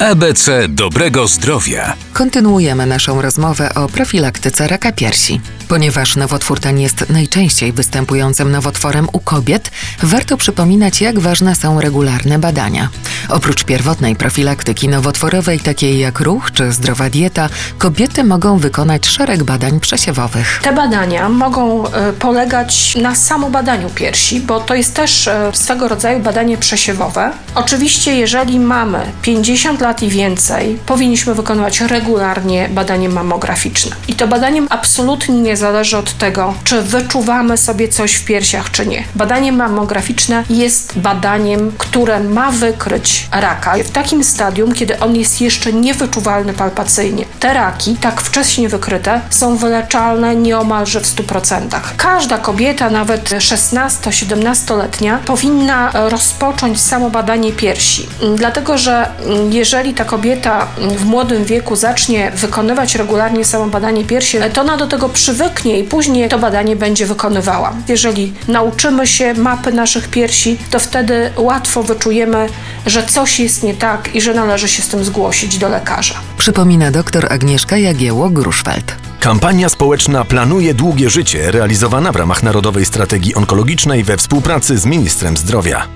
ABC dobrego zdrowia. Kontynuujemy naszą rozmowę o profilaktyce raka piersi. Ponieważ nowotwór ten jest najczęściej występującym nowotworem u kobiet, warto przypominać, jak ważne są regularne badania. Oprócz pierwotnej profilaktyki nowotworowej, takiej jak ruch czy zdrowa dieta, kobiety mogą wykonać szereg badań przesiewowych. Te badania mogą e, polegać na samobadaniu piersi, bo to jest też e, swego rodzaju badanie przesiewowe. Oczywiście, jeżeli mamy 50 lat i więcej, powinniśmy wykonywać regularnie badanie mammograficzne. I to badanie absolutnie nie zależy od tego, czy wyczuwamy sobie coś w piersiach, czy nie. Badanie mammograficzne jest badaniem, które ma wykryć raka w takim stadium, kiedy on jest jeszcze niewyczuwalny palpacyjnie. Te raki, tak wcześnie wykryte, są wyleczalne nieomalże w 100%. Każda kobieta, nawet 16-17-letnia, powinna rozpocząć samo badanie piersi. Dlatego, że jeżeli ta kobieta w młodym wieku zacznie wykonywać regularnie samo badanie piersi, to ona do tego przywyknie i później to badanie będzie wykonywała. Jeżeli nauczymy się mapy naszych piersi, to wtedy łatwo wyczujemy, że coś jest nie tak i że należy się z tym zgłosić do lekarza. Przypomina dr Agnieszka Jagieło-Gruszfeld. Kampania społeczna Planuje Długie Życie, realizowana w ramach Narodowej Strategii Onkologicznej we współpracy z Ministrem Zdrowia.